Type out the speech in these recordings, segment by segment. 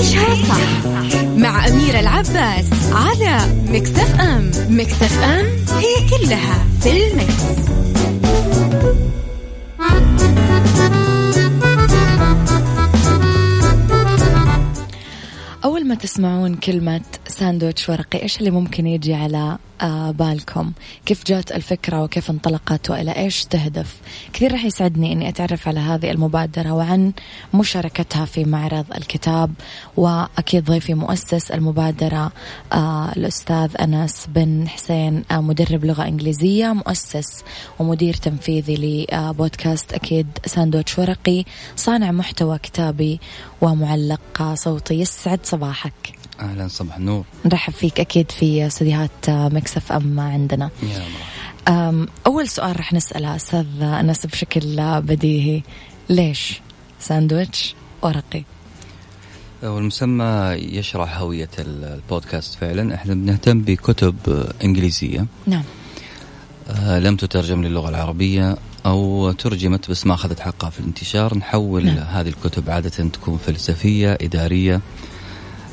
عيشها صح مع أميرة العباس على Mix FM Mix FM هي كلها في ال Mix. أول ما تسمعون كلمة ساندويتش ورقي إيش اللي ممكن يجي على بالكم. كيف جات الفكرة وكيف انطلقت وإلى إيش تهدف؟ كثير رح يسعدني أني أتعرف على هذه المبادرة وعن مشاركتها في معرض الكتاب وأكيد ضيفي مؤسس المبادرة آه، الأستاذ أنس بن حسين آه، مدرب لغة إنجليزية مؤسس ومدير تنفيذي لبودكاست أكيد ساندويتش ورقي صانع محتوى كتابي ومعلق صوتي. يسعد صباحك. أهلا صباح النور. نرحب فيك أكيد في استديوهات Mix FM عندنا. يا أول سؤال رح نسأله أستاذ انس بشكل بديهي. ليش ساندويتش ورقي؟ والمسمى يشرح هوية البودكاست فعلا. إحنا بنهتم بكتب إنجليزية. نعم. آه، لم تترجم للغة العربية أو ترجمت بس ما أخذت حقها في الانتشار. نحول نعم. هذه الكتب عادة تكون فلسفية إدارية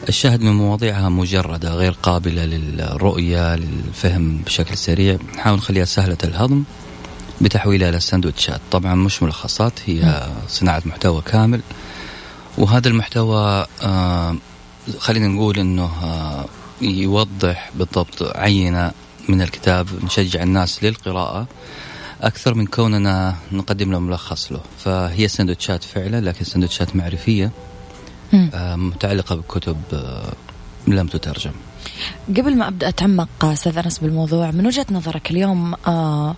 الشاهد من مواضيعها مجردة غير قابلة للرؤية للفهم بشكل سريع. نحاول نخليها سهلة الهضم بتحويلها إلى سندوتشات طبعا مش ملخصات هي صناعة محتوى كامل. وهذا المحتوى آه خلينا نقول أنه آه يوضح بالضبط عينة من الكتاب نشجع الناس للقراءة أكثر من كوننا نقدم لهم ملخص له. فهي سندوتشات فعلا لكن سندوتشات معرفية. متعلقة بكتب آه، لم تترجم. قبل ما أبدأ أتعمق أستاذ أنس بالموضوع من وجهة نظرك اليوم آه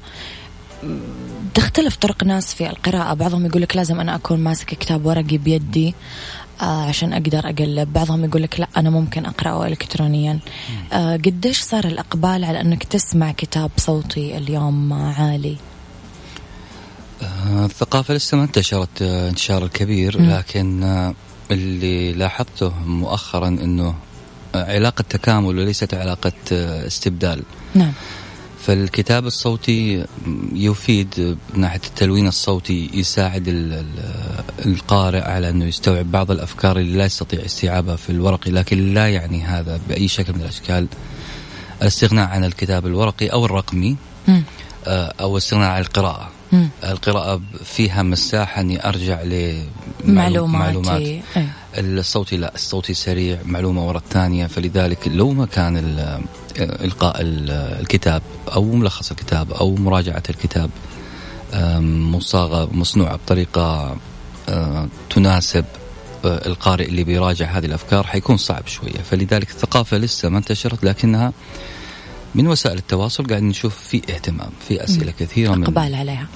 تختلف طرق ناس في القراءة؟ بعضهم يقول لك لازم أنا أكون ماسك كتاب ورقي بيدي آه عشان أقدر أقلب. بعضهم يقول لك لا أنا ممكن أقرأه إلكترونيا. آه قديش صار الإقبال على أنك تسمع كتاب صوتي اليوم عالي؟ آه، الثقافة لسه ما انتشرت آه، انتشار الكبير. لكن آه، اللي لاحظته مؤخرا إنه علاقة تكامل وليست علاقة آه، استبدال. نعم. فالكتاب الصوتي يفيد من ناحية التلوين الصوتي يساعد ال- ال- القارئ على أنه يستوعب بعض الأفكار اللي لا يستطيع استيعابها في الورقي لكن لا يعني هذا بأي شكل من الأشكال. الاستغناء عن الكتاب الورقي أو الرقمي مم. آه، أو الاستغناء عن القراءة. مم. القراءة فيها مساحة أني أرجع لمعلومات. الصوتي لا الصوتي سريع معلومة ورا الثانية فلذلك لو ما كان إلقاء ال- الكتاب أو ملخص الكتاب أو مراجعة الكتاب مصاغة مصنوعة بطريقة آه، تناسب آه، القارئ اللي بيراجع هذه الأفكار حيكون صعب شوية فلذلك الثقافة لسه ما انتشرت لكنها من وسائل التواصل قاعد نشوف في اهتمام في أسئلة كثيرة من إقبال عليها.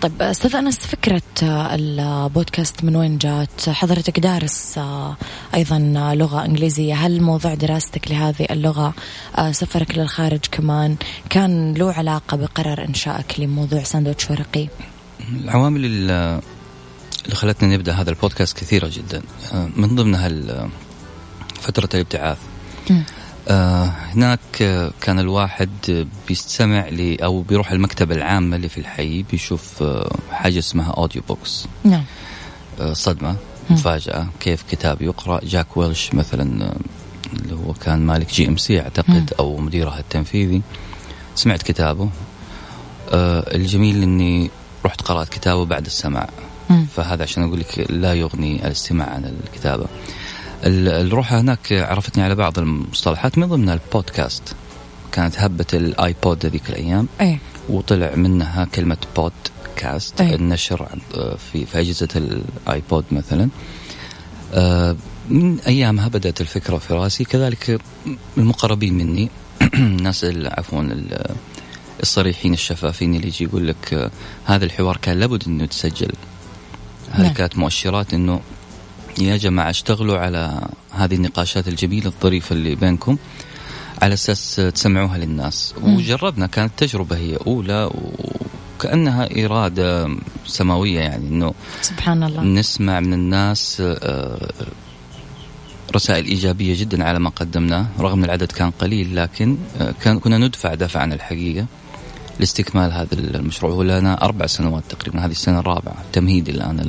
طيب أستاذ أنس فكرة آه، البودكاست من وين جات حضرتك دارس آه، أيضا لغة إنجليزية. هل موضوع دراستك لهذه اللغة آه، سفرك للخارج كمان كان له علاقة بقرار إنشائك لموضوع ساندويتش ورقي؟ العوامل ال- اللي خلتنا نبدأ هذا البودكاست كثيرة جدا. من ضمنها فترة الابتعاث. آه، هناك آه، كان الواحد بيستمع لي أو بيروح المكتبة العامة اللي في الحي بيشوف آه، حاجة اسمها audio books نعم. آه، صدمة مفاجأة. كيف كتاب يقرأ؟ جاك ويلش مثلا اللي هو كان مالك GMC أعتقد أو مديرها التنفيذي. سمعت كتابه. الجميل إني رحت قرأت كتابه بعد السماع. فهذا عشان أقول لك لا يغني الاستماع عن الكتابة. ال- الروحه هناك عرفتني على بعض المصطلحات من ضمنها البودكاست. كانت هبة ال iPod هذيك الأيام إيه وطلع منها كلمة بودكاست أي. النشر في في أجهزة الآيبود مثلا. آه، من ايامها بدات الفكرة في رأسي كذلك المقربين مني الناس ال- عفوا ال- الصريحين الشفافين اللي يجي يقول لك آه، هذا الحوار كان لابد إنه يتسجل هذه نعم. كانت مؤشرات إنه يا جماعة اشتغلوا على هذه النقاشات الجميلة الظريفة اللي بينكم على أساس تسمعوها للناس. وجربنا كانت تجربة هي أولى وكأنها إرادة سماوية يعني إنه سبحان الله. نسمع من الناس آه، رسائل إيجابية جدا على ما قدمناه رغم العدد كان قليل لكن آه، كان كنا ندفع دفعا الحقيقة لاستكمال هذا المشروع. ولنا أربع سنوات تقريبا هذه السنة الرابعة تمهيدي الآن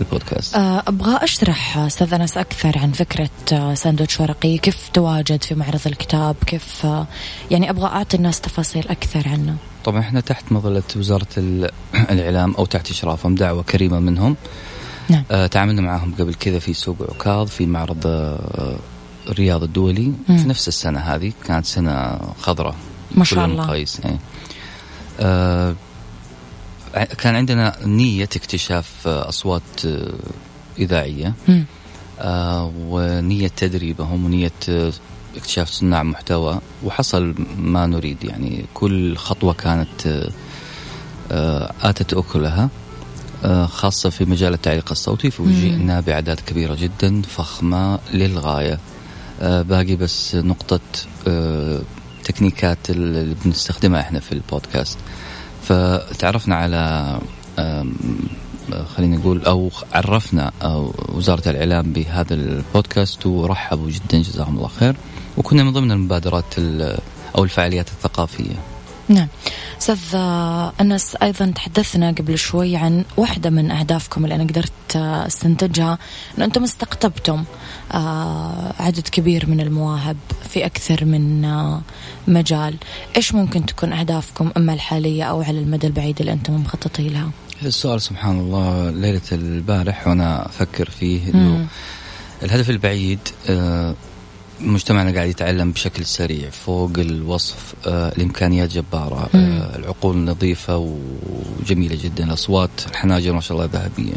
ال- البودكاست. آه، أبغى أشرح أستاذ انس أكثر عن فكرة آه، ساندويتش ورقي. كيف تواجد في معرض الكتاب؟ كيف آه، يعني أبغى أعطي الناس تفاصيل أكثر عنه. طبعا إحنا تحت مظلة وزارة الإعلام أو تحت إشرافهم دعوة كريمة منهم. نعم. آه تعاملنا معاهم قبل كذا في سوق عكاظ في معرض آه الرياض الدولي. مم. في نفس السنة هذه كانت سنة خضراء ما شاء الله. يعني. آه كان عندنا نية اكتشاف أصوات آه، إذاعية. آه ونية تدريبهم ونية آه، اكتشاف صناع محتوى. وحصل ما نريد يعني كل خطوة كانت آه, آه، آتت أكلها آه خاصة في مجال التعليق الصوتي فوجئنا بأعداد كبيرة جدا فخمة للغاية. آه باقي بس نقطة آه تكنيكات اللي بنستخدمها إحنا في البودكاست. فتعرفنا على خلينا نقول أو عرفنا أو وزارة الإعلام بهذا البودكاست ورحبوا جدا جزاهم الله خير وكنا من ضمن المبادرات أو الفعاليات الثقافية. نعم أستاذ أنس أيضا تحدثنا قبل شوي عن واحدة من أهدافكم اللي أنا قدرت أستنتجها ان أنتم استقطبتم آه، عدد كبير من المواهب في أكثر من آه، مجال، إيش ممكن تكون أهدافكم أما الحالية أو على المدى البعيد اللي أنتم مخططين لها؟ السؤال سبحان الله ليلة البارح وأنا أفكر فيه إنه الهدف البعيد آه، مجتمعنا قاعد يتعلم بشكل سريع فوق الوصف آه الإمكانيات جبارة آه العقول نظيفة وجميلة جدا الأصوات الحناجر ما شاء الله ذهبية.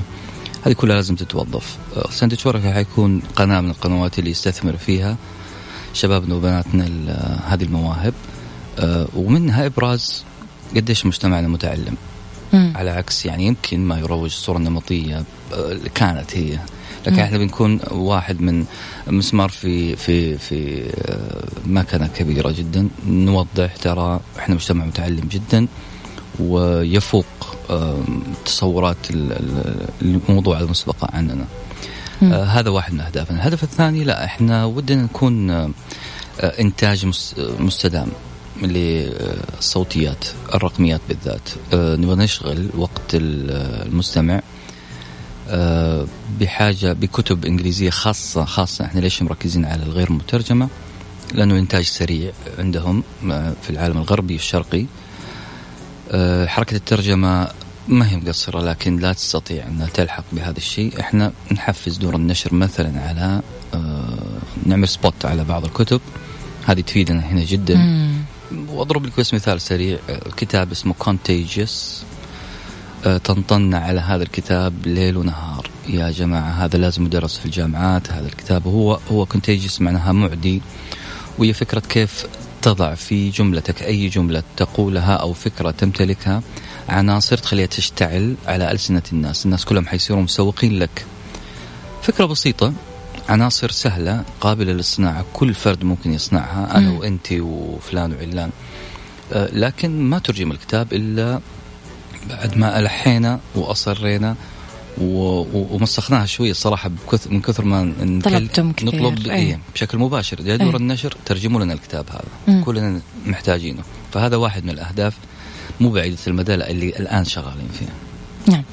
هذه كلها لازم تتوظف. آه ساندويتش ورقة حيكون قناة من القنوات اللي يستثمر فيها شبابنا وبناتنا آه، هذه المواهب. آه ومنها إبراز قديش مجتمعنا متعلم. مم. على عكس يعني يمكن ما يروج الصورة النمطية آه، كانت هي. لكن إحنا بنكون واحد من مسمار في في في آه، مكنة كبيرة جدا. نوضح ترى إحنا مجتمع متعلم جدا ويفوق تصورات الموضوع المسبقة عننا. آه هذا واحد من أهدافنا، الهدف الثاني لا إحنا ودنا نكون آه إنتاج مستدام للصوتيات الرقميات بالذات. نبغى نشغل وقت المستمع بحاجة بكتب إنجليزية خاصة خاصة إحنا ليش مركزين على الغير مترجمة؟ لأنه إنتاج سريع عندهم آه، في العالم الغربي والشرقي. آه، حركة الترجمة ما هي مقصرة لكن لا تستطيع إنها تلحق بهذا الشيء، إحنا نحفز دور النشر مثلا على نعمل سبوت على بعض الكتب هذه تفيدنا هنا جدا. وأضرب لك بس مثال سريع كتاب اسمه كونتيجيوس آه، تنطن على هذا الكتاب ليل ونهار. يا جماعة هذا لازم يدرس في الجامعات هذا الكتاب هو هو كونتيجيس معناها معدي. وهي فكرة كيف تضع في جملتك أي جملة تقولها أو فكرة تمتلكها عناصر تخليها تشتعل على ألسنة الناس. الناس كلهم حيصيروا مسوقين لك. فكرة بسيطة عناصر سهلة قابلة للصناعة كل فرد ممكن يصنعها أنا وأنت وفلان وعلان. آه، لكن ما ترجم الكتاب إلا بعد ما ألحينا وأصرينا ومسخناها شوية صراحة بكثر من كثر ما طلبتم كثير نطلب أيه. أيه بشكل مباشر. يا دور أيه. النشر ترجموا لنا الكتاب هذا. مم. كلنا محتاجينه. فهذا واحد من الأهداف مو بعيدة المدى اللي الآن شغالين فيها نعم.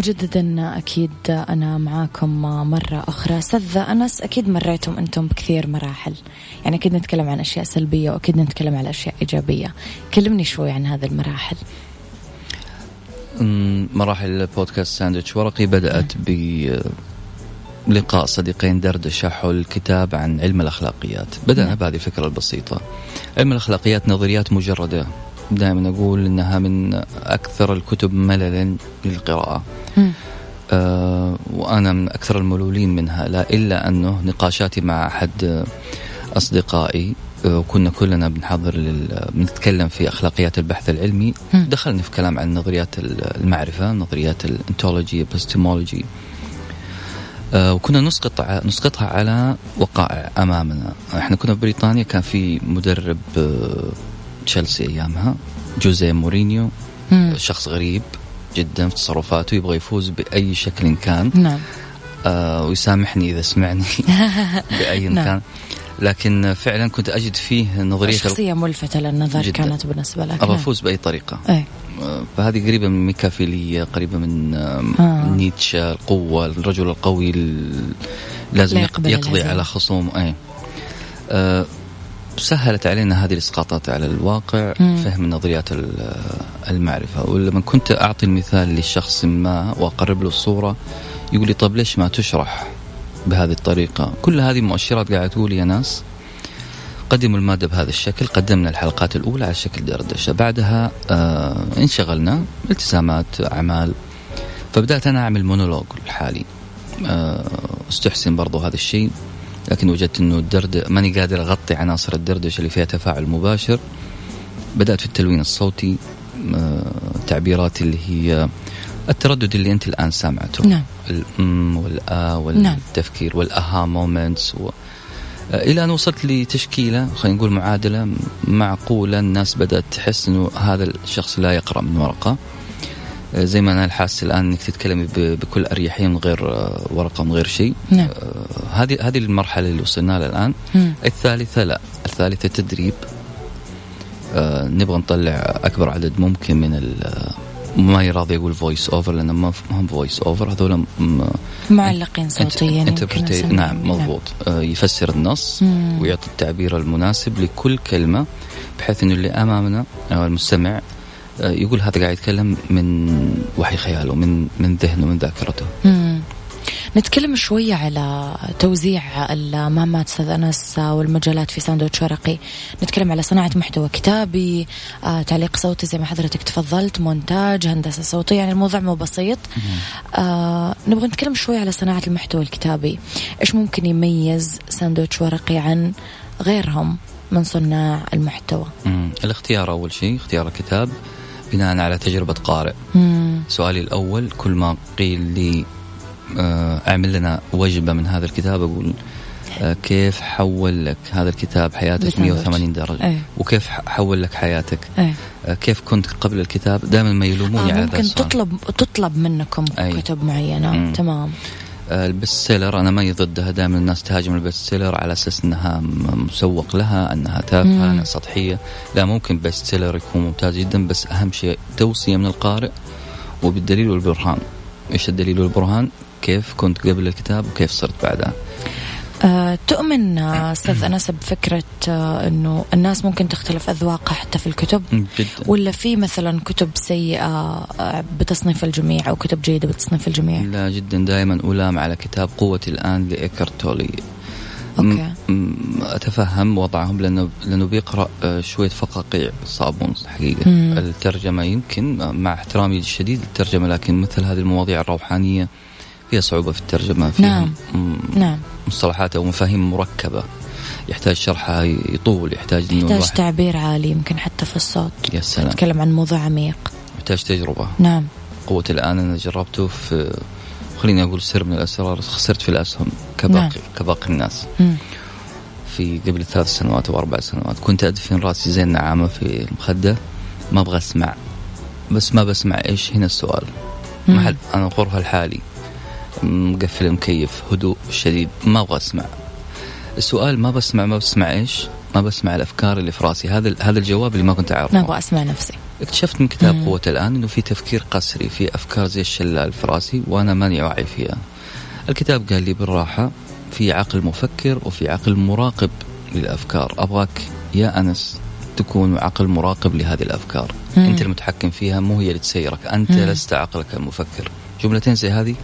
مجددا أكيد أنا معاكم مرة أخرى. أستاذ أنس أكيد مريتم أنتم بكثير مراحل. يعني أكيد نتكلم عن أشياء سلبية وأكيد نتكلم عن أشياء إيجابية. كلمني شوي عن هذه المراحل. مراحل بودكاست ساندويتش. ورقي بدأت ب لقاء صديقين دردشة حول كتاب عن علم الأخلاقيات. بدأنا. بهذه الفكرة البسيطة. علم الأخلاقيات نظريات مجردة. دائما أقول أنها من أكثر الكتب مللا للقراءة. آه وأنا من أكثر الملولين منها لا إلا أنه نقاشاتي مع أحد أصدقائي وكنا آه، كلنا بنحضر لل... بنتكلم في أخلاقيات البحث العلمي. دخلنا في كلام عن نظريات المعرفة نظريات ال ontology epistemology آه وكنا نسقط نسقطها على وقائع أمامنا. إحنا كنا في بريطانيا كان في مدرب آه تشيلسي أيامها جوزيه مورينيو مم. شخص غريب. جدا في تصرفاته يبغى يفوز بأي شكل كان نعم آه ويسامحني إذا سمعني بأي نعم. كان لكن فعلا كنت أجد فيه نظرية شخصية ملفتة للنظر جداً. كانت بالنسبة لك أبغى نعم. أفوز بأي طريقة إيه آه، فهذه قريبة من ميكافيليه قريبة من آه. نيتشه القوة الرجل القوي ال- لازم يقضي الهزيمة. على خصوم اي آه، سهلت علينا هذه الاسقاطات على الواقع مم. فهم نظريات ال- المعرفة. ولما كنت أعطي المثال لشخص ما وأقرب له الصورة يقول لي طب ليش ما تشرح بهذه الطريقة؟ كل هذه مؤشرات قاعدة تقول يا ناس قدموا المادة بهذا الشكل قدمنا الحلقات الأولى على شكل دردشة. بعدها آه انشغلنا التزامات أعمال. فبدأت أنا أعمل مونولوج لحالي آه أستحسن برضو هذا الشيء. لكن وجدت أنه الدرد ماني قادر أغطي عناصر الدردشة اللي فيها تفاعل مباشر. بدأت في التلوين الصوتي آه تعبيرات اللي هي التردد اللي أنت الآن سامعته. نعم. الأم والآ نعم. والتفكير وال aha moments و... إلى أن وصلت لتشكيلة خلينا نقول معادلة معقولة الناس بدأت تحس إنه هذا الشخص لا يقرأ من ورقة. زي ما أنا الحاس الآن إنك تتكلمي بكل أريحية من غير آه، ورقة من غير شيء. نعم. آه، هذه هذه المرحلة اللي وصلنا لها الآن. مم. الثالثة لا. الثالثة تدريب. آه، نبغى نطلع أكبر عدد ممكن من ال- ما يرضى يقول voice over لأن ما هم voice over هذول معلقين صوتيا interpreta- نسميهم. نعم مضبوط. آه، يفسر النص مم. ويعطي التعبير المناسب لكل كلمة بحيث أنه اللي أمامنا أو المستمع آه، يقول هذا قاعد يتكلم من وحي خياله من من ذهنه من ذاكرته. نتكلم شوية على توزيع المهمات أستاذ أنس والمجالات في ساندوتش ورقي. نتكلم على صناعة محتوى كتابي آه، تعليق صوتي زي ما حضرتك تفضلت مونتاج هندسة صوتية يعني الموضوع مو بسيط. آه، نبغى نتكلم شوي على صناعة المحتوى الكتابي. إيش ممكن يميز ساندوتش ورقي عن غيرهم من صناع المحتوى؟ مم. الاختيار أول شيء اختيار الكتاب. بناء على تجربة قارئ مم. سؤالي الأول كل ما قيل لي آه، أعمل لنا وجبة من هذا الكتاب أقول آه، كيف حول لك هذا الكتاب حياتك بساندويتش. 180 درجة إيه. وكيف حول لك حياتك إيه. آه، كيف كنت قبل الكتاب دائما ما يلوموني آه على ممكن تطلب تطلب منكم أي. كتب معينة مم. تمام ال best seller أنا ماني ضدها دائما الناس تهاجم ال best seller على أساس إنها مسوق لها إنها تافهة. إنها سطحية. لا ممكن best seller يكون ممتاز جدا بس أهم شيء توصية من القارئ وبالدليل والبرهان. إيش الدليل والبرهان؟ كيف كنت قبل الكتاب وكيف صرت بعدها. أه تؤمن آه، أستاذ أنس بفكرة أه إنه الناس ممكن تختلف أذواقها حتى في الكتب. جدا. ولا في مثلا كتب سيئة آه، بتصنيف الجميع أو كتب جيدة بتصنيف الجميع؟ لا جدا. دائما ألام على كتاب قوتي الآن لإيكارت تولي. أوكي. م- م- أتفهم وضعهم لأنه بيقرأ آه، شوية فقاقيع صابون حقيقة. مم. الترجمة يمكن آه، مع احترامي الشديد للترجمة لكن مثل هذه المواضيع الروحانية فيها صعوبة في الترجمة فيها نعم. نعم. مصطلحات أو مفاهيم مركبة. يحتاج شرحها يطول يحتاج يحتاج تعبير عالي يمكن حتى في الصوت. يا سلام. نتكلم عن موضوع عميق. يحتاج تجربة. نعم. قوة الآن أنا جربته في خليني أقول سر من الأسرار خسرت في الأسهم كباقي نعم. كباقي الناس. مم. في قبل ثلاث سنوات أو أربع سنوات. كنت أدفن رأسي زي النعامة في المخدة. ما أبغى أسمع. بس ما بسمع إيش هنا السؤال. محل أنا غرفه لحالي. مقفل المكيف هدوء شديد ما أبغى أسمع. السؤال ما بسمع ما بسمع إيش؟ ما بسمع الأفكار اللي في راسي. هذا هذا الجواب اللي ما كنت أعرفه. ما أبغى أسمع نفسي. اكتشفت من كتاب مم. قوة الآن أنه في تفكير قسري في أفكار زي الشلال في راسي وأنا ماني واعي فيها. الكتاب قال لي بالراحة في عقل مفكر وفي عقل مراقب للأفكار. أبغاك يا أنس تكون عقل مراقب لهذه الأفكار. مم. أنت المتحكم فيها مو هي اللي تسيرك أنت مم. لست عقلك المفكر جملتين زي هذه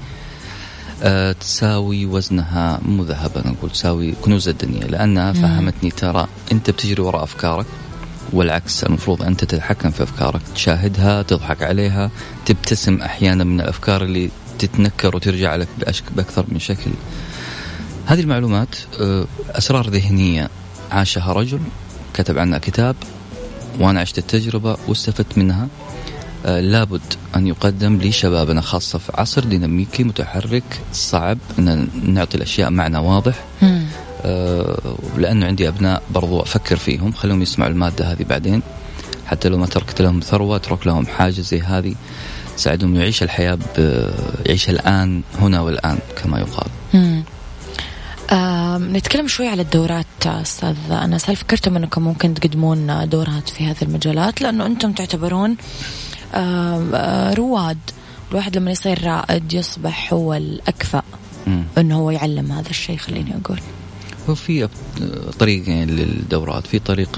تساوي وزنها مو ذهب أنا أقول تساوي كنوز الدنيا لأنها مم. فهمتني ترى أنت بتجري وراء أفكارك والعكس المفروض أنت تتحكم في أفكارك تشاهدها تضحك عليها تبتسم أحيانا من الأفكار اللي تتنكر وترجع لك بأشك بأكثر من شكل. هذه المعلومات آه، أسرار ذهنية عاشها رجل كتب عنها كتاب وأنا عشت التجربة واستفدت منها. لابد أن يقدم لشبابنا خاصة في عصر ديناميكي متحرك صعب أن نعطي الأشياء معنى واضح. آه، لأنه عندي أبناء برضو أفكر فيهم. خليهم يسمعوا المادة هذه بعدين. حتى لو ما تركت لهم ثروة اترك لهم حاجة زي هذه تساعدهم يعيش الحياة ب- يعيش الآن هنا والآن كما يقال. آه نتكلم شوي على الدورات أستاذ أنس. هل فكرتم أنكم ممكن تقدمون دورات في هذه المجالات؟ لأنه أنتم تعتبرون آه، رواد. الواحد لما يصير رائد يصبح هو الأكفأ إنه هو يعلم هذا الشيء خليني أقول. هو في طريقين للدورات. في طريق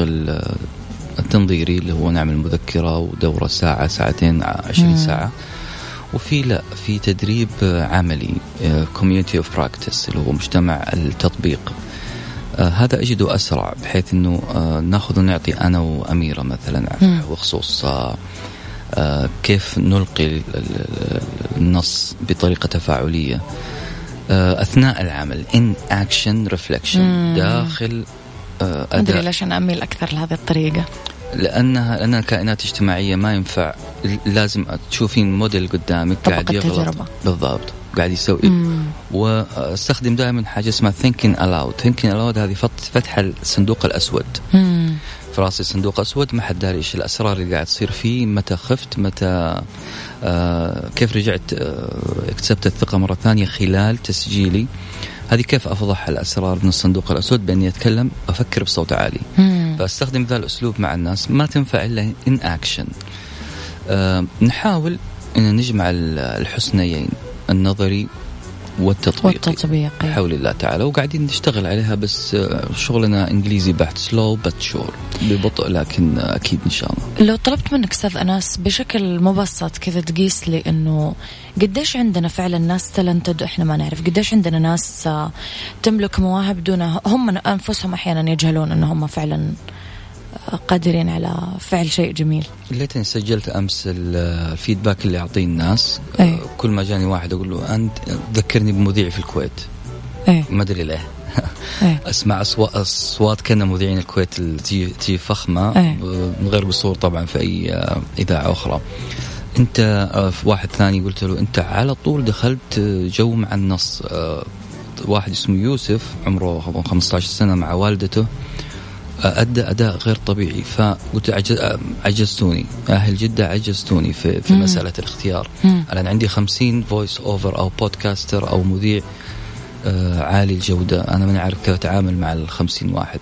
التنظيري اللي هو نعمل مذكرة ودورة ساعة ساعتين عشرين ساعة. وفي لا في تدريب عملي community of practice اللي هو مجتمع التطبيق. آه هذا أجده أسرع بحيث إنه آه نأخذ ونعطي أنا وأميرة مثلا آه آه كيف نلقي النص بطريقة تفاعلية؟ آه أثناء العمل in action reflection داخل آه أدري ليش أنا أميل أكثر لهذه الطريقة. لأننا لأننا كائنات اجتماعية ما ينفع لازم تشوفين موديل قدامك قاعد يغلط. بالضبط قاعد يسوي. وأستخدم دائما حاجة اسمها thinking aloud thinking aloud هذه فتح الصندوق الأسود. مم. في راسي صندوق أسود ما حد داري إيش الأسرار اللي قاعد تصير فيه متى خفت متى آه كيف رجعت آه اكتسبت الثقة مرة ثانية خلال تسجيلي. هذه كيف أفضح الأسرار من الصندوق الأسود؟ بأني أتكلم أفكر بصوت عالي. مم. فأستخدم ذا الأسلوب مع الناس ما تنفع إلا in action أه نحاول إن نجمع الحسنيين النظري والتطبيقي. والتطبيقي. حول الله تعالى. وقاعدين نشتغل عليها بس آه، شغلنا إنجليزي بحت سلو بت شور ببطء لكن أكيد إن شاء الله. لو طلبت منك أستاذ انس بشكل مبسط كذا تقيس لي إنه قديش عندنا فعلا ناس تلنتد إحنا ما نعرف قديش عندنا ناس آه، تملك مواهب دون هم أنفسهم أحيانا يجهلون إنه هم فعلا قادرين على فعل شيء جميل. ليتني سجلت أمس الفيدباك اللي يعطيه الناس. أي. كل ما جاني واحد أقول له أنت ذكرني بمذيع في الكويت. أي. ما أدري ليه. أسمع اصوات أصوات كنا مذيعين الكويت تجي فخمة. من غير قصور طبعا في أي إذاعة أخرى. أنت آه، في واحد ثاني قلت له أنت على طول دخلت جو مع النص. آه، واحد اسمه يوسف عمره 15 سنة مع والدته. أدى أداء غير طبيعي فقلت عجزتوني أهل جدة عجزتوني في في مم. مسألة الاختيار. الآن عندي 50 voice over أو podcaster أو مذيع آه عالي الجودة. أنا ماني عارف كيف أتعامل مع ال 50 واحد.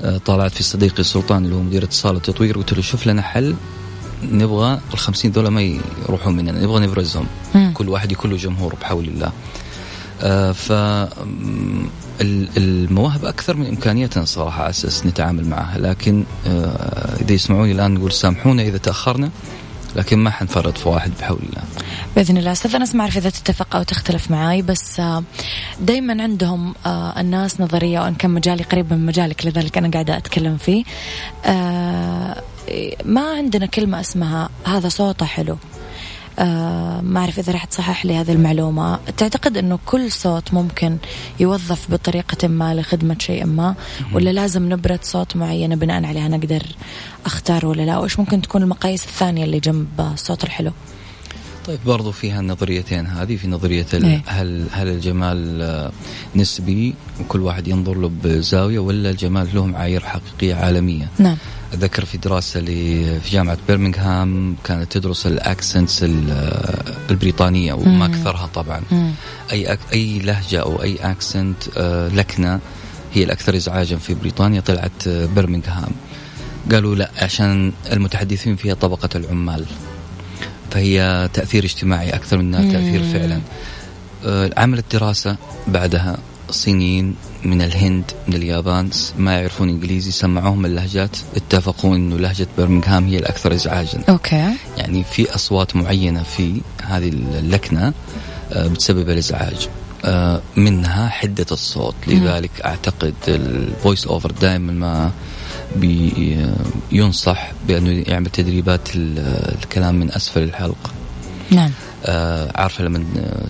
آه طالعت في صديقي سلطان اللي هو مدير اتصال التطوير قلت له شوف لنا حل نبغى ال 50 ذولا ما يروحون مننا نبغى نبرزهم. مم. كل واحد يكون له جمهور بحول الله. آه ف المواهب أكثر من امكانياتنا صراحة على أساس نتعامل معها. لكن آه، إذا يسمعوني الآن نقول سامحونا إذا تأخرنا لكن ما حنفرط في واحد بحول الله. بإذن الله. أستاذ انس ما اعرف إذا تتفق أو تختلف معي بس آه، دائما عندهم آه، الناس نظرية وإن كان مجالي قريب من مجالك لذلك أنا قاعدة أتكلم فيه. ما عندنا كلمة اسمها هذا صوته حلو. ما أعرف إذا راح تصحح لي هذه المعلومة. تعتقد أنه كل صوت ممكن يوظف بطريقة ما لخدمة شيء ما ولا لازم نبرة صوت معينة بناء عليها نقدر أختار ولا لا؟ وإيش ممكن تكون المقاييس الثانية اللي جنب الصوت الحلو؟ طيب برضو فيها النظريتين هذه في نظرية إيه؟ هل هل الجمال نسبي وكل واحد ينظر له بزاوية ولا الجمال له معايير حقيقية عالمية؟ نعم. اتذكر في دراسة لي في جامعة برمنغهام كانت تدرس الأكسنتس البريطانية وما أكثرها طبعا. أي أي لهجة أو أي أكسنت آه، لكنة هي الأكثر ازعاجا في بريطانيا طلعت آه، برمنغهام قالوا لا عشان المتحدثين فيها طبقة العمال. فهي تأثير اجتماعي أكثر منها تأثير فعلا. آه، عملت دراسه بعدها الصينيين من الهند من اليابان ما يعرفون إنجليزي سمعوهم اللهجات اتفقوا إنه لهجة برمنغهام هي الأكثر ازعاجا. أوكي. يعني في أصوات معينة في هذه اللكنة آه، بتسبب الإزعاج. آه، منها حدة الصوت. لذلك أعتقد ال voice over دائما ما بينصح بأنه يعمل تدريبات الكلام من أسفل الحلق. نعم. آه عارفة لما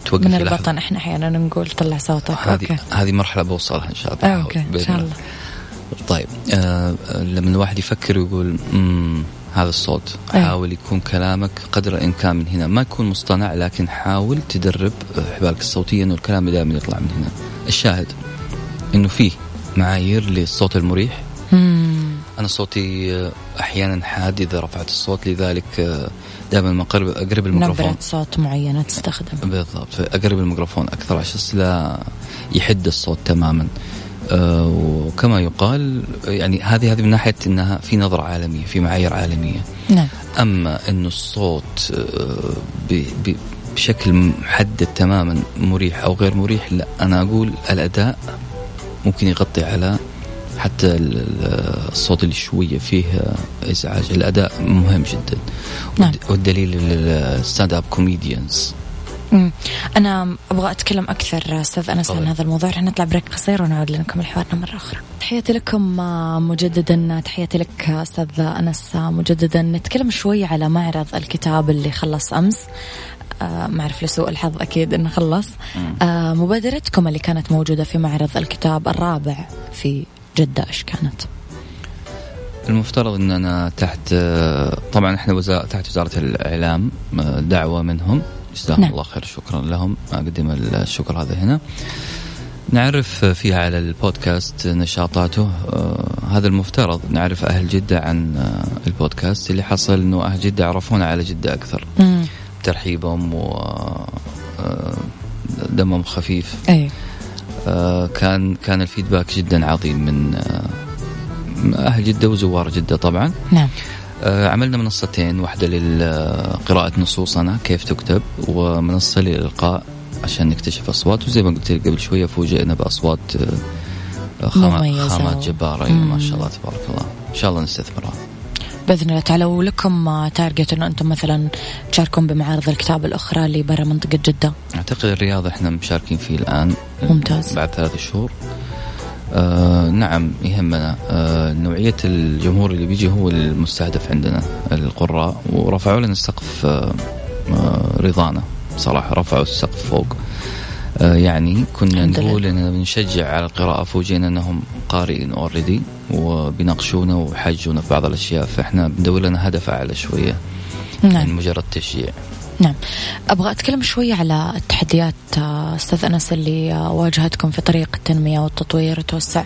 توقف من البطن إحنا أحيانا نقول طلع صوتك. هذه هذه مرحلة بوصلها إن شاء الله. آه okay. إن شاء الله. طيب آه لما الواحد يفكر ويقول هذا الصوت أيه. حاول يكون كلامك قدر الإمكان من هنا. ما يكون مصطنع لكن حاول تدرب حبالك الصوتية إنه الكلام دائما يطلع من هنا. الشاهد إنه فيه معايير للصوت المريح. مم. أنا صوتي آه، أحيانا حاد إذا رفعت الصوت لذلك آه، دائما ما اقرب أقرب الميكروفون. نبرة صوت معينة تستخدم. بالضبط. أقرب الميكروفون أكثر عشان لا يحد الصوت تماما. آه، وكما يقال يعني هذه هذه من ناحية إنها في نظرة عالمية في معايير عالمية. نعم. أما إنه الصوت ب- بشكل محدد تماما مريح أو غير مريح لا. أنا أقول الأداء ممكن يغطي على حتى ال- ال- الصوت اللي شوية فيه إزعاج. الأداء مهم جدا. نعم. والد- والدليل ال stand up comedians مم. أنا أبغى أتكلم أكثر أستاذ أنس عن. هذا الموضوع. رح نطلع break قصير ونعود لكم حوارنا مرة أخرى. تحياتي لكم آه، مجددا. تحياتي لك آه، أستاذ أنس آه، مجددا. نتكلم شوي على معرض الكتاب اللي خلص آه، ما أعرف لسوء الحظ أكيد إنه خلص. آه، مبادرتكم اللي كانت موجودة في معرض الكتاب الرابع في جدة إيش كانت؟ المفترض إننا تحت طبعا إحنا وزارة تحت وزارة الإعلام دعوة منهم. جزاهم نعم. الله خير شكرا لهم. أقدم الشكر هذا هنا. نعرف فيها على البودكاست نشاطاته. آه، هذا المفترض نعرف أهل جدة عن آه، البودكاست اللي حصل إنه أهل جدة عرفونا على جدة أكثر. مم. ترحيبهم و آه، دمهم خفيف. أي كان كان الفيدباك جدا عظيم من آه، أهل جدة وزوار جدة طبعا. نعم. آه، عملنا منصتين واحدة لقراءة نصوصنا كيف تكتب ومنصة للإلقاء عشان نكتشف أصوات. وزي ما قلت لك قبل شوية فوجئنا بأصوات آه، خامات. خامات جبارة. أيوة، ما شاء الله تبارك الله. إن شاء الله نستثمرها. بإذن الله تعالى. ولكم تارجت إنه أنتم مثلا تشاركون بمعارض الكتاب الأخرى اللي برا منطقة جدة؟ أعتقد الرياض إحنا مشاركين فيه الآن. ممتاز. بعد ثلاث شهور. آه نعم يهمنا. آه نوعية الجمهور اللي بيجي هو المستهدف عندنا القراء. ورفعوا لنا السقف آه آه رضانا. صراحة رفعوا السقف فوق. آه يعني كنا. نقول إننا بنشجع على القراءة فوجئنا أنهم قارئين اوريدي وبيناقشونا ويحاجونا في بعض الأشياء. فإحنا بندور لنا هدف أعلى شوية من نعم. مجرد تشجيع. نعم. أبغى أتكلم شوي على التحديات آه، أستاذ أنس اللي آه، واجهتكم في طريق التنمية والتطوير والتوسع.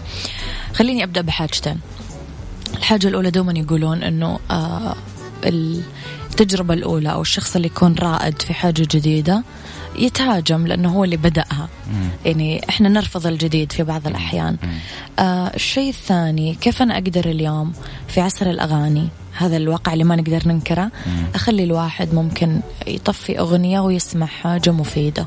خليني أبدأ بحاجتين. الحاجة الأولى دوما يقولون إنه التجربة الأولى أو الشخص اللي يكون رائد في حاجة جديدة يتهاجم لأنه هو اللي بدأها. يعني إحنا نرفض الجديد في بعض الأحيان. آه الشيء الثاني كيف أنا أقدر اليوم في عصر الأغاني؟ هذا الواقع اللي ما نقدر ننكره. أخلي الواحد ممكن يطفي أغنية ويسمع حاجة مفيده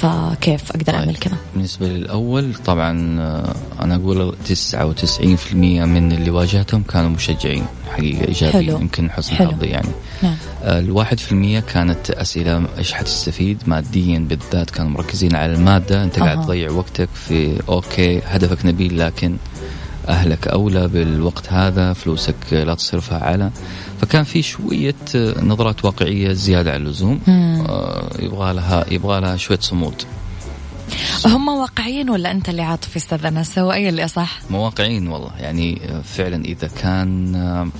فكيف أقدر أعمل كذا بالنسبة للأول طبعا آه، أنا أقول 99% من اللي واجهتهم كانوا مشجعين حقيقة إيجابيين. يمكن حسن. حظي يعني نعم آه، الواحد في المية كانت أسئلة إيش حتستفيد ماديا بالذات كانوا مركزين على المادة أنت قاعد أها. تضيع وقتك في أوكي هدفك نبيل لكن أهلك أولى بالوقت هذا فلوسك لا تصرفها على فكان في شوية آه، نظرات واقعية زيادة عن اللزوم. مم. آه، يبغى لها يبغى لها شوية صمود. هم واقعيين ولا أنت اللي عاطفي أستاذ أنس؟ هو اي اللي اصح مواقعين والله. يعني آه، فعلا إذا كان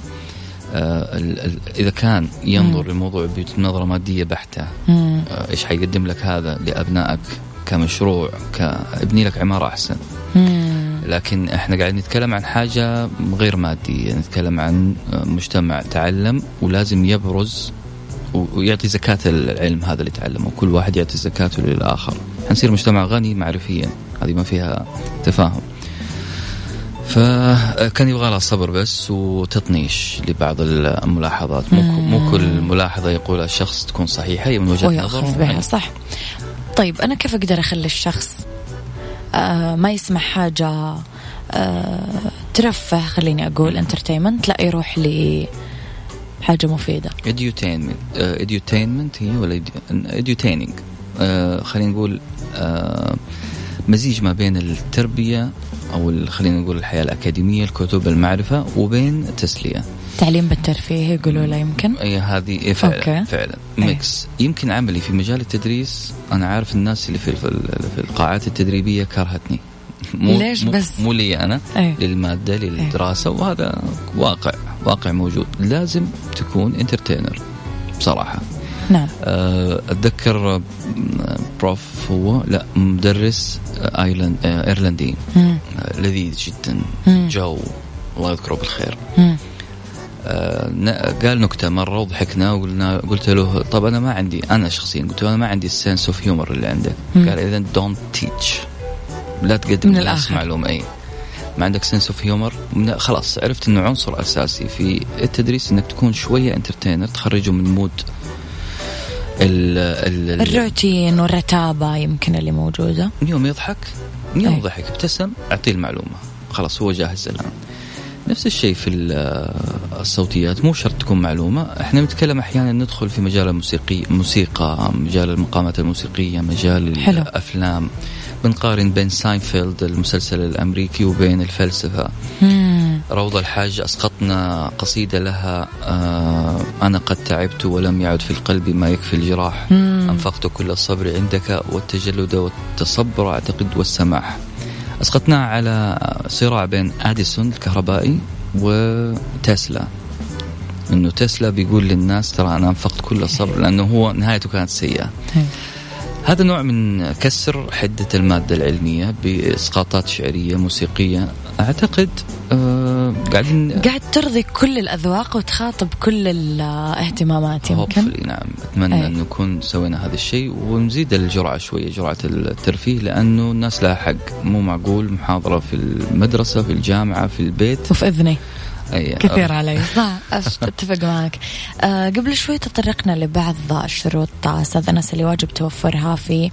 إذا كان ينظر للموضوع بنظره مادية بحتة مم. إيش حيقدم لك هذا؟ لأبنائك كمشروع كابني لك عمارة أحسن. مم. لكن إحنا قاعدين نتكلم عن حاجة غير مادية نتكلم عن مجتمع تعلم ولازم يبرز ويعطي زكاة العلم هذا اللي تعلمه كل واحد يعطي زكاته للآخر. حنصير مجتمع غني معرفيا هذه ما فيها تفاهم. فكان يبغى لها صبر بس وتطنيش لبعض الملاحظات. مو مو كل ملاحظة يقولها الشخص تكون صحيحة هي من وجهة ويأخذ نظر. صح. طيب أنا كيف أقدر أخلي الشخص ما يسمع حاجة آه ترفه خليني أقول انترتينمنت لا يروح لي حاجة مفيدة. Edutainment uh, edutainment هي ولا uh, خلينا نقول مزيج ما بين التربية أو ال- خلينا نقول الحياة الأكاديمية الكتب المعرفة وبين التسلية تعليم بالترفيه يقولوا لا يمكن أي هذه إيه فعلا أوكي. فعلا. mix يمكن عملي في مجال التدريس أنا عارف الناس اللي في, في, القاعات التدريبية كرهتني مو ليش بس؟ مو لي أنا إيه. للمادة للدراسة وهذا واقع واقع موجود لازم تكون entertainer بصراحة نعم. آه، أتذكر آه، prof هو لا مدرس آه، آيرلند إيرلندي. لذيذ جدا. جو الله يذكره بالخير. قال نكتة مرة وضحكنا وقلنا قلت له طب أنا ما عندي أنا شخصيا قلت له أنا ما عندي ال sense of humor اللي عندك. قال اذا don't teach لا تقدم من للناس. معلومة إي. ما عندك sense of humor خلاص عرفت إنه عنصر أساسي في التدريس إنك تكون شوية entertainer تخرجه من mood ال ال ال- الروتين والرتابة يمكن اللي موجودة. يوم يضحك يوم أي. ضحك ابتسم أعطيه المعلومة. خلاص هو جاهز الان نفس الشيء في ال- الصوتيات مو شرط تكون معلومة. إحنا نتكلم أحيانا ندخل في مجال الموسيقي موسيقى مجال المقامات الموسيقية مجال حلو. الأفلام. بنقارن بين ساينفيلد المسلسل الأمريكي وبين الفلسفة مم. روضة الحاج أسقطنا قصيدة لها آه أنا قد تعبت ولم يعد في القلب ما يكفي الجراح مم. أنفقت كل الصبر عندك والتجلد والتصبر أعتقد والسماح أسقطناها على صراع بين أديسون الكهربائي وتسلا إنه تسلا بيقول للناس ترى أنا أنفقت كل الصبر لأنه هو نهايته كانت سيئة إيه. هذا نوع من كسر حدة المادة العلمية بإسقاطات شعرية موسيقية. أعتقد آه قاعدين قاعد ترضي كل الأذواق وتخاطب كل الاهتمامات يمكن؟ نعم أتمنى أي. أن نكون سوينا هذا الشيء ونزيد الجرعة شوية جرعة الترفيه لأنه الناس لها حق مو معقول محاضرة في المدرسة في الجامعة في البيت. وفي إذني. أي كثير علي. صح أش- أتفق معك. آه قبل شوي تطرقنا لبعض الشروط أستاذ انس اللي واجب توفرها في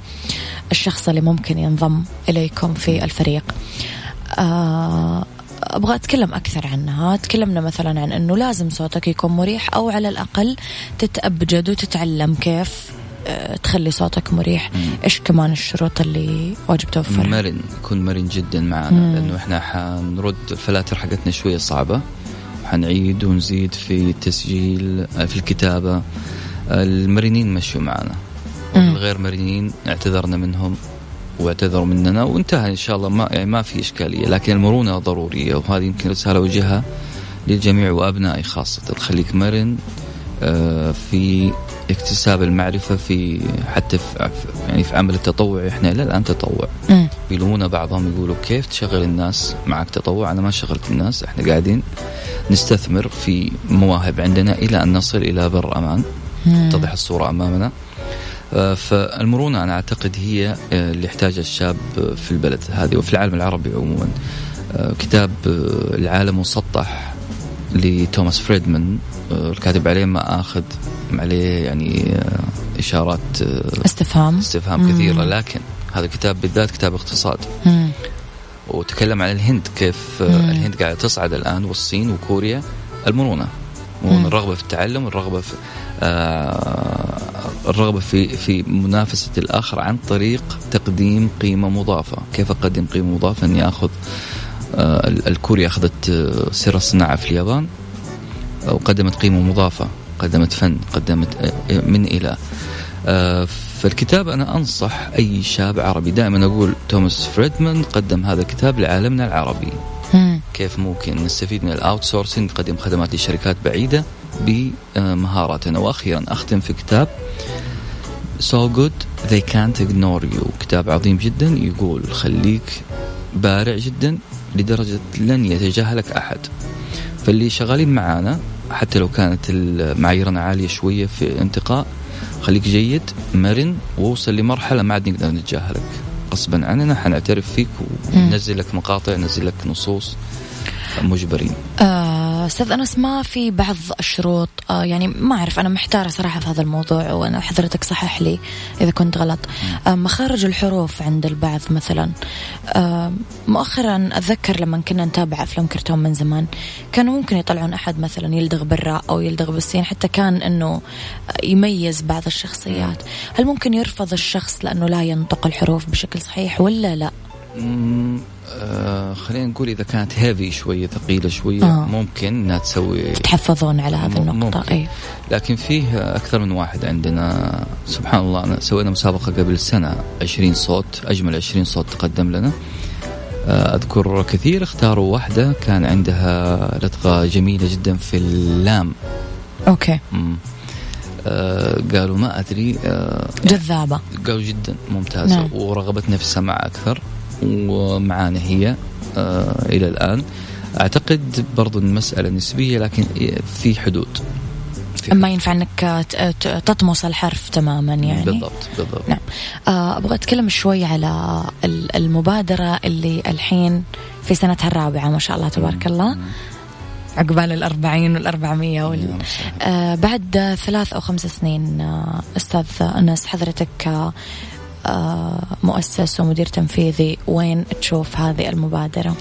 الشخص اللي ممكن ينضم إليكم في الفريق. آه أبغى أتكلم أكثر عنها. تكلمنا مثلا عن إنه لازم صوتك يكون مريح أو على الأقل تتأبجد وتتعلم كيف آه، تخلي صوتك مريح. إيش كمان الشروط اللي واجب توفرها؟ مرن يكون مرن جدا معنا مم. لأنه إحنا حنرد الفلاتر حقتنا شوية صعبة. حنعيد ونزيد في التسجيل في الكتابة. المرنين مشوا معنا. مم. والغير مرنين اعتذرنا منهم واعتذروا مننا وانتهى إن شاء الله. ما يعني ما في إشكالية لكن المرونة ضرورية وهذه يمكن رساله اوجهها للجميع وأبنائي خاصة. خليك مرن آه، في اكتساب المعرفة في حتى في يعني في عمل التطوع. إحنا إلى الآن تطوع. يلومونا بعضهم يقولوا كيف تشغل الناس معك تطوع؟ أنا ما شغلت الناس. إحنا قاعدين نستثمر في مواهب عندنا إلى أن نصل إلى بر أمان. تتضح الصورة أمامنا. آه، فالمرونة أنا أعتقد هي آه، اللي يحتاجها الشاب في البلد هذه وفي العالم العربي عموما. آه، كتاب العالم مسطح لتوماس فريدمان. الكاتب عليه ما آخذ عليه يعني آه، إشارات آه، استفهام استفهام مم. كثيرة لكن هذا الكتاب بالذات كتاب اقتصاد مم. وتكلم عن الهند كيف آه، مم. الهند قاعدة تصعد الآن والصين وكوريا المرونة المرونة، مم. الرغبة في التعلم الرغبه في آه الرغبة في في منافسة الآخر عن طريق تقديم قيمة مضافة كيف أقدم قيمة مضافة إني آخذ آه ال- الكوريا أخذت سر الصناعة في اليابان وقدمت قيمة مضافة قدمت فن قدمت آه، من إلى. آه، فالكتاب أنا أنصح أي شاب عربي. دائما أقول توماس فريدمان قدم هذا الكتاب لعالمنا العربي. كيف ممكن نستفيد من ال outsourcing نقدم خدمات لشركات بعيدة بمهاراتنا. وأخيرا أختم في كتاب So good they can't ignore you. كتاب عظيم جدا يقول خليك بارع جدا لدرجة لن يتجاهلك أحد. فاللي شغالين معانا حتى لو كانت معاييرنا عالية شوية في الانتقاء خليك جيد مرن ووصل لمرحلة ما عاد نقدر نتجاهلك. غصبا عننا حنعترف فيك وننزل لك مقاطع ننزل لك نصوص مجبرين. آه، أستاذ أنس ما في بعض الشروط؟ آه يعني ما أعرف أنا محتارة صراحة في هذا الموضوع وأنا حضرتك صحح لي إذا كنت غلط. آه مخارج الحروف عند البعض مثلا. آه مؤخرا أتذكر لما كنا نتابع أفلام كرتون من زمان كانوا ممكن يطلعون أحد مثلا يلدغ بالراء أو يلدغ بالسين حتى كان إنه يميز بعض الشخصيات. هل ممكن يرفض الشخص لأنه لا ينطق الحروف بشكل صحيح ولا لا؟ آه خلينا نقول إذا كانت هيفي شوية ثقيلة شوية آه. ممكن إنها تسوي تحفظون على هذه النقطة. اي لكن فيه أكثر من واحد عندنا سبحان الله أنا سوينا مسابقة قبل سنة 20 صوت أجمل 20 صوت تقدم لنا آه، أذكر كثير اختاروا واحدة كان عندها لدغه جميلة جدا في اللام أوكي مم. آه قالوا ما أدري آه جذابة قالوا جدا ممتازة نعم. ورغبتنا في السماع أكثر ومعانا هي آه إلى الآن. أعتقد برضو المسألة نسبية لكن في حدود. ما ينفع إنك تطمس الحرف تماما يعني؟ بالضبط بالضبط. نعم. آه، أبغى أتكلم شوي على المبادرة اللي الحين في سنتها الرابعة ما شاء الله تبارك الله. عقبال الأربعين والأربعمية وال... آه بعد ثلاث أو خمس سنين آه أستاذ أنس حضرتك آه مؤسس ومدير تنفيذي وين تشوف هذه المبادرة؟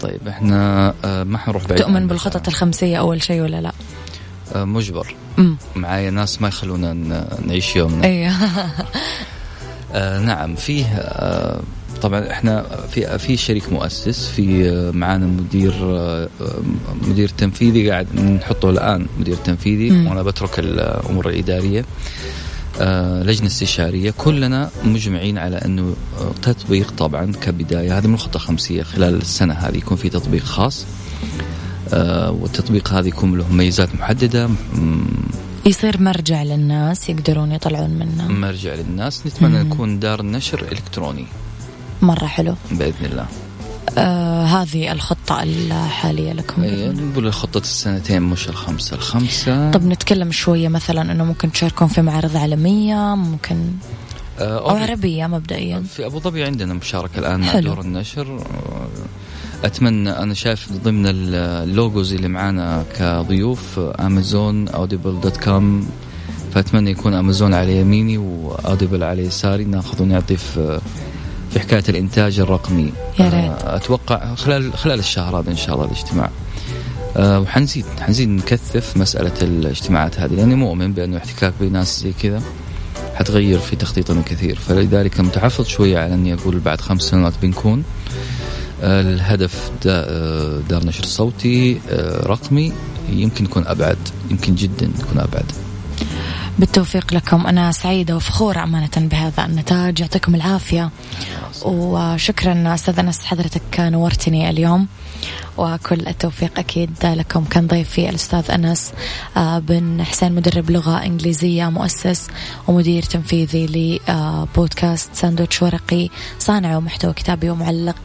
طيب إحنا آه ما حنروح بعيد تؤمن بالخطط الخمسية أول شيء ولا لا؟ آه مجبر معايا ناس ما يخلونا نعيش يومنا أيوه آه نعم فيه آه طبعا إحنا في في شريك مؤسس في معانا مدير مدير تنفيذي قاعد نحطه الآن مدير تنفيذي مم. وأنا بترك الأمور الإدارية آه، لجنة استشارية. كلنا مجمعين على أنه تطبيق طبعا كبداية. هذه من الخطة الخمسية خلال السنة هذه يكون في تطبيق خاص. آه، والتطبيق هذا يكون له ميزات محددة. يصير مرجع للناس يقدرون يطلعون منه. مرجع للناس. نتمنى نكون دار نشر إلكتروني. مرة حلو. بإذن الله. آه هذه الخطة الحالية لكم. اي نقول خطة السنتين مش الخمسة. الخمسة طب نتكلم شوية مثلا إنه ممكن تشاركون في معارض عالمية ممكن آه أو عربية مبدئيا. في أبو ظبي عندنا مشاركة الآن مع دور النشر. آه، أتمنى أنا شايف ضمن ال logos اللي معانا كضيوف أمازون Audible dot com فأتمنى يكون أمازون على يميني وأوديبل على يساري. ناخذ ونعطي في في حكاية الإنتاج الرقمي. يا ريت. أتوقع خلال خلال الشهر هذا إن شاء الله الاجتماع. أه وحنزيد حنزيد نكثف مسألة الاجتماعات هذه لأني مؤمن بأنه احتكاك بناس زي كذا حتغير في تخطيطنا كثير. فلذلك متحفظ شوية على أني أقول بعد خمس سنوات بنكون. أه الهدف آه، دار نشر صوتي رقمي يمكن يكون أبعد يمكن جدا يكون أبعد. بالتوفيق لكم. أنا سعيدة وفخورة أمانة بهذا النتاج. يعطيكم العافية. وشكرا أستاذ أنس حضرتك نورتني اليوم. وكل التوفيق أكيد لكم. كان ضيفي الأستاذ أنس آه، بن حسين مدرب لغة إنجليزية مؤسس ومدير تنفيذي لبودكاست ساندوتش ورقي. صانع ومحتوى كتابي ومعلق.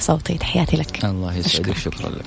صوتي. تحياتي لك. الله يسعدك. شكرا لك.